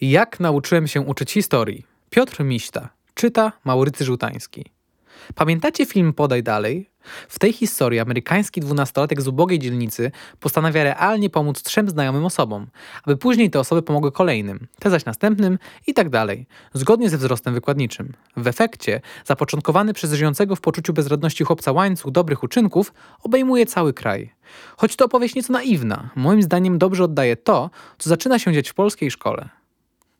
Jak nauczyłem się uczyć historii? Piotr Miśta. Czyta Maurycy Żółtański. Pamiętacie film Podaj dalej? W tej historii amerykański dwunastolatek z ubogiej dzielnicy postanawia realnie pomóc trzem znajomym osobom, aby później te osoby pomogły kolejnym, te zaś następnym i tak dalej, zgodnie ze wzrostem wykładniczym. W efekcie zapoczątkowany przez żyjącego w poczuciu bezradności chłopca łańcuch dobrych uczynków obejmuje cały kraj. Choć to opowieść nieco naiwna, moim zdaniem dobrze oddaje to, co zaczyna się dziać w polskiej szkole.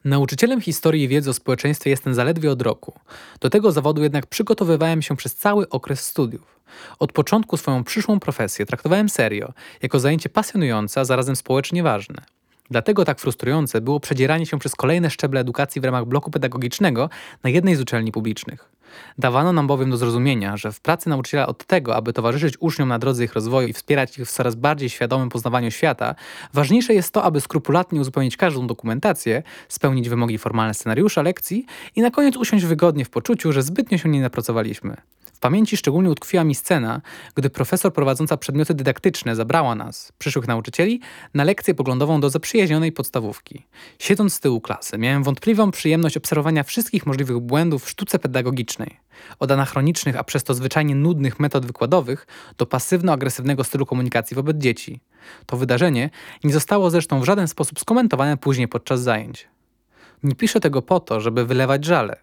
Nauczycielem historii i wiedzy o społeczeństwie jestem zaledwie od roku. Do tego zawodu jednak przygotowywałem się przez cały okres studiów. Od początku swoją przyszłą profesję traktowałem serio, jako zajęcie pasjonujące, a zarazem społecznie ważne. Dlatego tak frustrujące było przedzieranie się przez kolejne szczeble edukacji w ramach bloku pedagogicznego na jednej z uczelni publicznych. Dawano nam bowiem do zrozumienia, że w pracy nauczyciela od tego, aby towarzyszyć uczniom na drodze ich rozwoju i wspierać ich w coraz bardziej świadomym poznawaniu świata, ważniejsze jest to, aby skrupulatnie uzupełnić każdą dokumentację, spełnić wymogi formalne scenariusza lekcji i na koniec usiąść wygodnie w poczuciu, że zbytnio się nie napracowaliśmy. W pamięci szczególnie utkwiła mi scena, gdy profesor prowadząca przedmioty dydaktyczne zabrała nas, przyszłych nauczycieli, na lekcję poglądową do zaprzyjaźnionej podstawówki. Siedząc z tyłu klasy, miałem wątpliwą przyjemność obserwowania wszystkich możliwych błędów w sztuce pedagogicznej. Od anachronicznych, a przez to zwyczajnie nudnych metod wykładowych do pasywno-agresywnego stylu komunikacji wobec dzieci. To wydarzenie nie zostało zresztą w żaden sposób skomentowane później podczas zajęć. Nie piszę tego po to, żeby wylewać żale.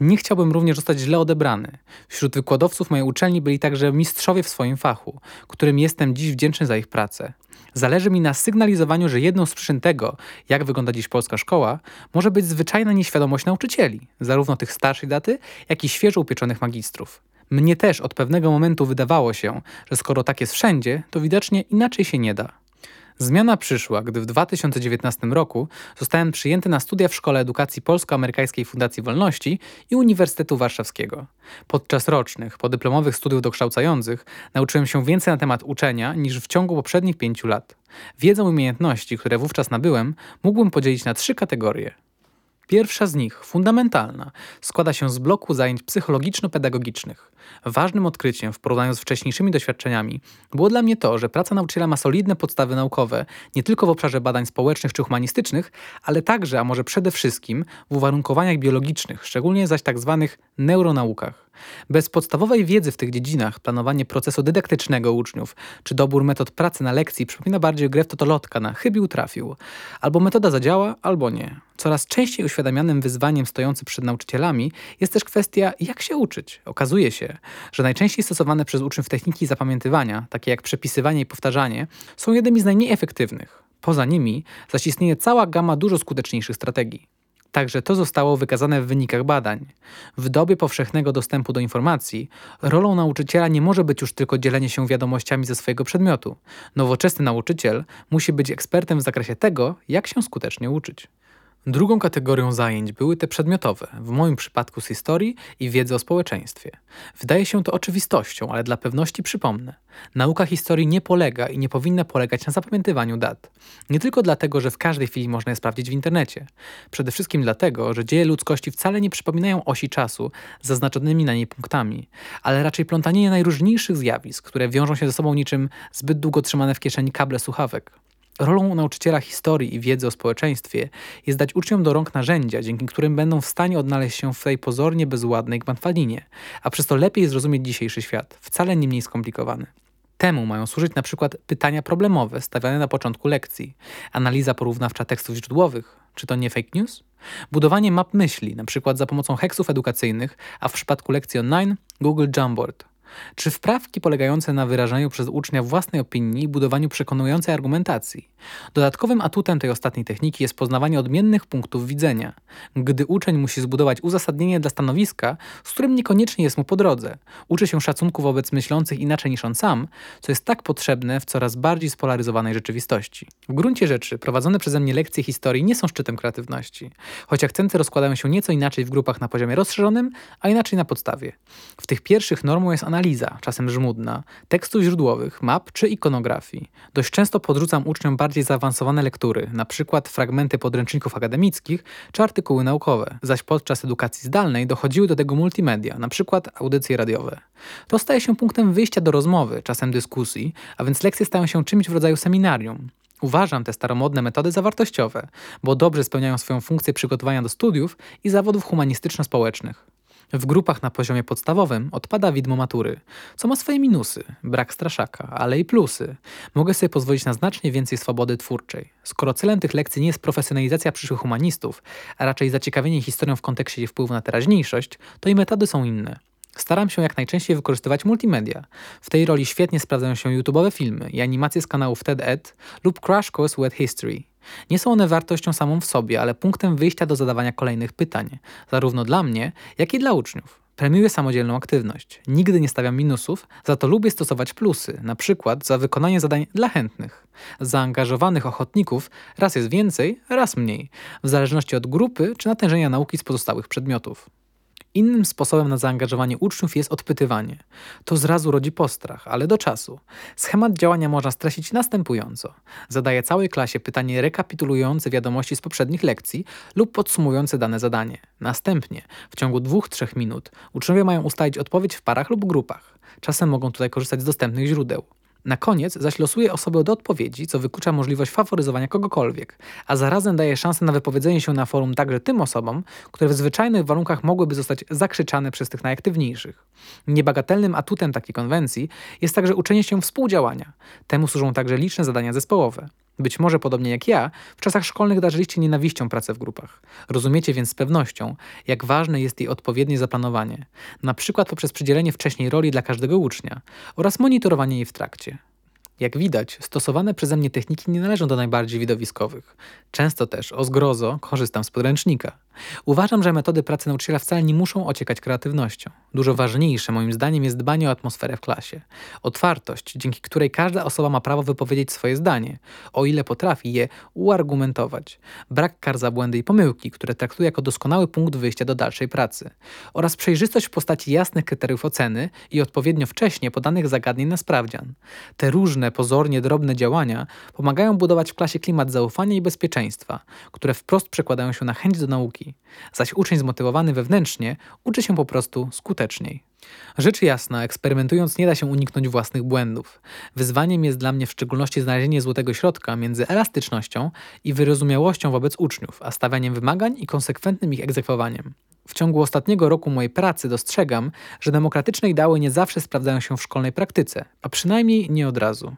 Nie chciałbym również zostać źle odebrany. Wśród wykładowców mojej uczelni byli także mistrzowie w swoim fachu, którym jestem dziś wdzięczny za ich pracę. Zależy mi na sygnalizowaniu, że jedną z przyczyn tego, jak wygląda dziś polska szkoła, może być zwyczajna nieświadomość nauczycieli, zarówno tych starszej daty, jak i świeżo upieczonych magistrów. Mnie też od pewnego momentu wydawało się, że skoro tak jest wszędzie, to widocznie inaczej się nie da. Zmiana przyszła, gdy w 2019 roku zostałem przyjęty na studia w Szkole Edukacji Polsko-Amerykańskiej Fundacji Wolności i Uniwersytetu Warszawskiego. Podczas rocznych, podyplomowych studiów dokształcających nauczyłem się więcej na temat uczenia niż w ciągu poprzednich pięciu lat. Wiedzę i umiejętności, które wówczas nabyłem, mógłbym podzielić na trzy kategorie. Pierwsza z nich, fundamentalna, składa się z bloku zajęć psychologiczno-pedagogicznych. Ważnym odkryciem w porównaniu z wcześniejszymi doświadczeniami było dla mnie to, że praca nauczyciela ma solidne podstawy naukowe, nie tylko w obszarze badań społecznych czy humanistycznych, ale także, a może przede wszystkim, w uwarunkowaniach biologicznych, szczególnie zaś tak zwanych neuronaukach. Bez podstawowej wiedzy w tych dziedzinach planowanie procesu dydaktycznego uczniów czy dobór metod pracy na lekcji przypomina bardziej grę w totolotka na chybił trafił. Albo metoda zadziała, albo nie. Coraz częściej uświadamianym wyzwaniem stojącym przed nauczycielami jest też kwestia, jak się uczyć. Okazuje się, że najczęściej stosowane przez uczniów techniki zapamiętywania, takie jak przepisywanie i powtarzanie, są jednymi z najmniej efektywnych. Poza nimi zaś istnieje cała gama dużo skuteczniejszych strategii. Także to zostało wykazane w wynikach badań. W dobie powszechnego dostępu do informacji, rolą nauczyciela nie może być już tylko dzielenie się wiadomościami ze swojego przedmiotu. Nowoczesny nauczyciel musi być ekspertem w zakresie tego, jak się skutecznie uczyć. Drugą kategorią zajęć były te przedmiotowe, w moim przypadku z historii i wiedzy o społeczeństwie. Wydaje się to oczywistością, ale dla pewności przypomnę. Nauka historii nie polega i nie powinna polegać na zapamiętywaniu dat. Nie tylko dlatego, że w każdej chwili można je sprawdzić w internecie. Przede wszystkim dlatego, że dzieje ludzkości wcale nie przypominają osi czasu z zaznaczonymi na niej punktami, ale raczej plątanienie najróżniejszych zjawisk, które wiążą się ze sobą niczym zbyt długo trzymane w kieszeni kable słuchawek. Rolą nauczyciela historii i wiedzy o społeczeństwie jest dać uczniom do rąk narzędzia, dzięki którym będą w stanie odnaleźć się w tej pozornie bezładnej gmatwalinie, a przez to lepiej zrozumieć dzisiejszy świat, wcale nie mniej skomplikowany. Temu mają służyć na przykład pytania problemowe stawiane na początku lekcji, analiza porównawcza tekstów źródłowych, czy to nie fake news? Budowanie map myśli, na przykład za pomocą heksów edukacyjnych, a w przypadku lekcji online Google Jamboard. Czy wprawki polegające na wyrażaniu przez ucznia własnej opinii i budowaniu przekonującej argumentacji. Dodatkowym atutem tej ostatniej techniki jest poznawanie odmiennych punktów widzenia, gdy uczeń musi zbudować uzasadnienie dla stanowiska, z którym niekoniecznie jest mu po drodze. Uczy się szacunku wobec myślących inaczej niż on sam, co jest tak potrzebne w coraz bardziej spolaryzowanej rzeczywistości. W gruncie rzeczy prowadzone przeze mnie lekcje historii nie są szczytem kreatywności, choć akcenty rozkładają się nieco inaczej w grupach na poziomie rozszerzonym, a inaczej na podstawie. W tych pierwszych normą jest analiza analiza, czasem żmudna, tekstów źródłowych, map czy ikonografii. Dość często podrzucam uczniom bardziej zaawansowane lektury, przykład fragmenty podręczników akademickich czy artykuły naukowe, zaś podczas edukacji zdalnej dochodziły do tego multimedia, przykład audycje radiowe. To staje się punktem wyjścia do rozmowy, czasem dyskusji, a więc lekcje stają się czymś w rodzaju seminarium. Uważam te staromodne metody za wartościowe, bo dobrze spełniają swoją funkcję przygotowania do studiów i zawodów humanistyczno-społecznych. W grupach na poziomie podstawowym odpada widmo matury, co ma swoje minusy, brak straszaka, ale i plusy. Mogę sobie pozwolić na znacznie więcej swobody twórczej. Skoro celem tych lekcji nie jest profesjonalizacja przyszłych humanistów, a raczej zaciekawienie historią w kontekście jej wpływu na teraźniejszość, to i metody są inne. Staram się jak najczęściej wykorzystywać multimedia. W tej roli świetnie sprawdzają się YouTube'owe filmy i animacje z kanałów TED-Ed lub Crash Course Web History. Nie są one wartością samą w sobie, ale punktem wyjścia do zadawania kolejnych pytań, zarówno dla mnie, jak i dla uczniów. Premiuję samodzielną aktywność. Nigdy nie stawiam minusów, za to lubię stosować plusy, na przykład za wykonanie zadań dla chętnych. Zaangażowanych ochotników raz jest więcej, raz mniej, w zależności od grupy czy natężenia nauki z pozostałych przedmiotów. Innym sposobem na zaangażowanie uczniów jest odpytywanie. To zrazu rodzi postrach, ale do czasu. Schemat działania można streścić następująco. Zadaję całej klasie pytanie rekapitulujące wiadomości z poprzednich lekcji lub podsumowujące dane zadanie. Następnie, w ciągu 2-3 minut, uczniowie mają ustalić odpowiedź w parach lub grupach. Czasem mogą tutaj korzystać z dostępnych źródeł. Na koniec zaś losuje osobę do odpowiedzi, co wyklucza możliwość faworyzowania kogokolwiek, a zarazem daje szansę na wypowiedzenie się na forum także tym osobom, które w zwyczajnych warunkach mogłyby zostać zakrzyczane przez tych najaktywniejszych. Niebagatelnym atutem takiej konwencji jest także uczenie się współdziałania. Temu służą także liczne zadania zespołowe. Być może podobnie jak ja, w czasach szkolnych darzyliście nienawiścią pracę w grupach. Rozumiecie więc z pewnością, jak ważne jest jej odpowiednie zaplanowanie, na przykład poprzez przydzielenie wcześniej roli dla każdego ucznia oraz monitorowanie jej w trakcie. Jak widać, stosowane przeze mnie techniki nie należą do najbardziej widowiskowych. Często też, o zgrozo, korzystam z podręcznika. Uważam, że metody pracy nauczyciela wcale nie muszą ociekać kreatywnością. Dużo ważniejsze moim zdaniem jest dbanie o atmosferę w klasie. Otwartość, dzięki której każda osoba ma prawo wypowiedzieć swoje zdanie, o ile potrafi je uargumentować. Brak kar za błędy i pomyłki, które traktuję jako doskonały punkt wyjścia do dalszej pracy. Oraz przejrzystość w postaci jasnych kryteriów oceny i odpowiednio wcześnie podanych zagadnień na sprawdzian. Te różne, pozornie drobne działania pomagają budować w klasie klimat zaufania i bezpieczeństwa, które wprost przekładają się na chęć do nauki zaś uczeń zmotywowany wewnętrznie uczy się po prostu skuteczniej. Rzecz jasna, eksperymentując nie da się uniknąć własnych błędów. Wyzwaniem jest dla mnie w szczególności znalezienie złotego środka między elastycznością i wyrozumiałością wobec uczniów, a stawianiem wymagań i konsekwentnym ich egzekwowaniem. W ciągu ostatniego roku mojej pracy dostrzegam, że demokratyczne ideały nie zawsze sprawdzają się w szkolnej praktyce, a przynajmniej nie od razu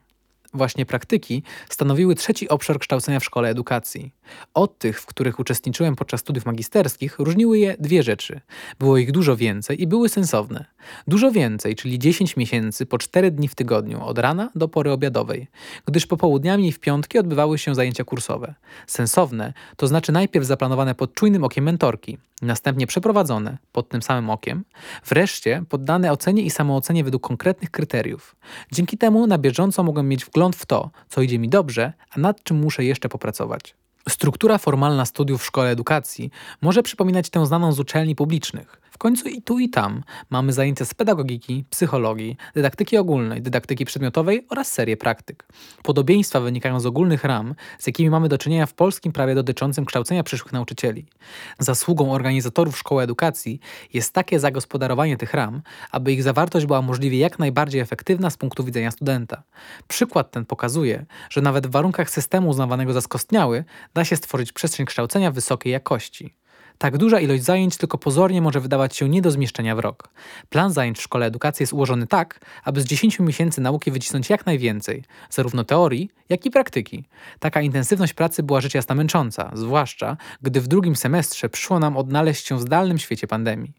właśnie praktyki stanowiły trzeci obszar kształcenia w szkole edukacji. Od tych, w których uczestniczyłem podczas studiów magisterskich, różniły je dwie rzeczy. Było ich dużo więcej i były sensowne. Dużo więcej, czyli 10 miesięcy po 4 dni w tygodniu, od rana do pory obiadowej, gdyż popołudniami i w piątki odbywały się zajęcia kursowe. Sensowne to znaczy najpierw zaplanowane pod czujnym okiem mentorki, następnie przeprowadzone pod tym samym okiem, wreszcie poddane ocenie i samoocenie według konkretnych kryteriów. Dzięki temu na bieżąco mogłem mieć wgląd w to, co idzie mi dobrze, a nad czym muszę jeszcze popracować. Struktura formalna studiów w szkole edukacji może przypominać tę znaną z uczelni publicznych końcu i tu i tam mamy zajęcia z pedagogiki, psychologii, dydaktyki ogólnej, dydaktyki przedmiotowej oraz serię praktyk. Podobieństwa wynikają z ogólnych ram, z jakimi mamy do czynienia w polskim prawie dotyczącym kształcenia przyszłych nauczycieli. Zasługą organizatorów szkoły edukacji jest takie zagospodarowanie tych ram, aby ich zawartość była możliwie jak najbardziej efektywna z punktu widzenia studenta. Przykład ten pokazuje, że nawet w warunkach systemu uznawanego za skostniały da się stworzyć przestrzeń kształcenia wysokiej jakości. Tak duża ilość zajęć tylko pozornie może wydawać się nie do zmieszczenia w rok. Plan zajęć w szkole edukacji jest ułożony tak, aby z 10 miesięcy nauki wycisnąć jak najwięcej, zarówno teorii, jak i praktyki. Taka intensywność pracy była rzecz jasna męcząca, zwłaszcza gdy w drugim semestrze przyszło nam odnaleźć się w zdalnym świecie pandemii.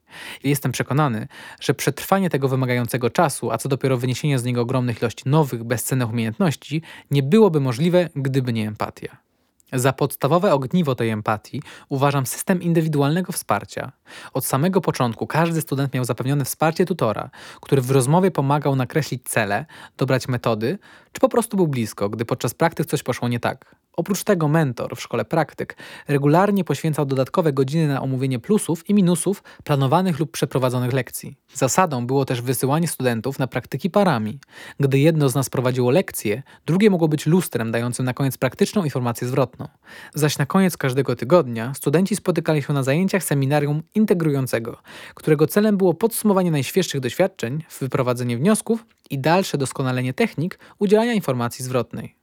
Jestem przekonany, że przetrwanie tego wymagającego czasu, a co dopiero wyniesienie z niego ogromnych ilości nowych, bezcennych umiejętności, nie byłoby możliwe, gdyby nie empatia. Za podstawowe ogniwo tej empatii uważam system indywidualnego wsparcia. Od samego początku każdy student miał zapewnione wsparcie tutora, który w rozmowie pomagał nakreślić cele, dobrać metody, czy po prostu był blisko, gdy podczas praktyk coś poszło nie tak. Oprócz tego mentor w szkole praktyk regularnie poświęcał dodatkowe godziny na omówienie plusów i minusów planowanych lub przeprowadzonych lekcji. Zasadą było też wysyłanie studentów na praktyki parami. Gdy jedno z nas prowadziło lekcje, drugie mogło być lustrem dającym na koniec praktyczną informację zwrotną. Zaś na koniec każdego tygodnia studenci spotykali się na zajęciach seminarium integrującego, którego celem było podsumowanie najświeższych doświadczeń, wyprowadzenie wniosków i dalsze doskonalenie technik udzielania informacji zwrotnej.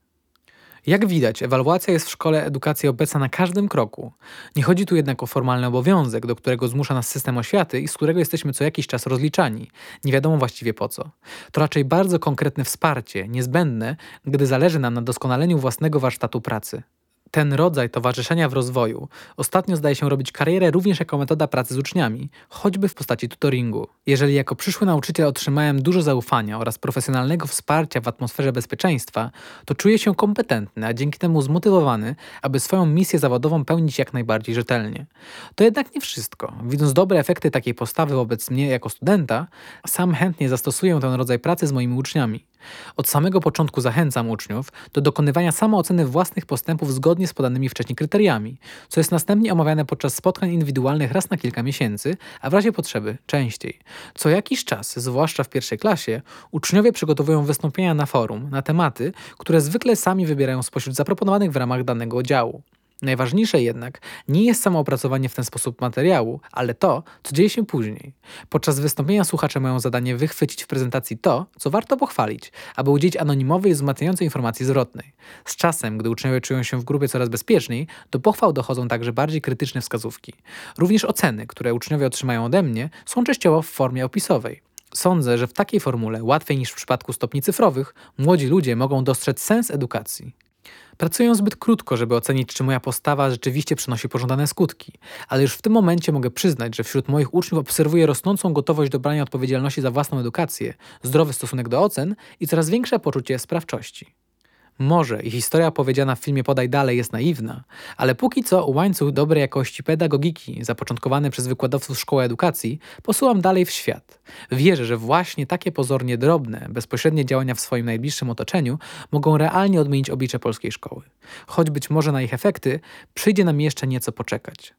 Jak widać, ewaluacja jest w szkole edukacji obecna na każdym kroku. Nie chodzi tu jednak o formalny obowiązek, do którego zmusza nas system oświaty i z którego jesteśmy co jakiś czas rozliczani. Nie wiadomo właściwie po co. To raczej bardzo konkretne wsparcie, niezbędne, gdy zależy nam na doskonaleniu własnego warsztatu pracy. Ten rodzaj towarzyszenia w rozwoju ostatnio zdaje się robić karierę również jako metoda pracy z uczniami, choćby w postaci tutoringu. Jeżeli jako przyszły nauczyciel otrzymałem dużo zaufania oraz profesjonalnego wsparcia w atmosferze bezpieczeństwa, to czuję się kompetentny, a dzięki temu zmotywowany, aby swoją misję zawodową pełnić jak najbardziej rzetelnie. To jednak nie wszystko. Widząc dobre efekty takiej postawy wobec mnie jako studenta, sam chętnie zastosuję ten rodzaj pracy z moimi uczniami. Od samego początku zachęcam uczniów do dokonywania samooceny własnych postępów zgodnie z podanymi wcześniej kryteriami, co jest następnie omawiane podczas spotkań indywidualnych raz na kilka miesięcy, a w razie potrzeby częściej. Co jakiś czas, zwłaszcza w pierwszej klasie, uczniowie przygotowują wystąpienia na forum na tematy, które zwykle sami wybierają spośród zaproponowanych w ramach danego działu. Najważniejsze jednak nie jest samo opracowanie w ten sposób materiału, ale to, co dzieje się później. Podczas wystąpienia słuchacze mają zadanie wychwycić w prezentacji to, co warto pochwalić, aby udzielić anonimowej, wzmacniającej informacji zwrotnej. Z czasem, gdy uczniowie czują się w grupie coraz bezpieczniej, do pochwał dochodzą także bardziej krytyczne wskazówki. Również oceny, które uczniowie otrzymają ode mnie, są częściowo w formie opisowej. Sądzę, że w takiej formule, łatwiej niż w przypadku stopni cyfrowych, młodzi ludzie mogą dostrzec sens edukacji. Pracuję zbyt krótko, żeby ocenić, czy moja postawa rzeczywiście przynosi pożądane skutki, ale już w tym momencie mogę przyznać, że wśród moich uczniów obserwuję rosnącą gotowość do brania odpowiedzialności za własną edukację, zdrowy stosunek do ocen i coraz większe poczucie sprawczości. Może i historia opowiedziana w filmie Podaj Dalej jest naiwna, ale póki co łańcuch dobrej jakości pedagogiki, zapoczątkowany przez wykładowców Szkoły Edukacji, posyłam dalej w świat. Wierzę, że właśnie takie pozornie drobne, bezpośrednie działania w swoim najbliższym otoczeniu mogą realnie odmienić oblicze polskiej szkoły. Choć być może na ich efekty przyjdzie nam jeszcze nieco poczekać.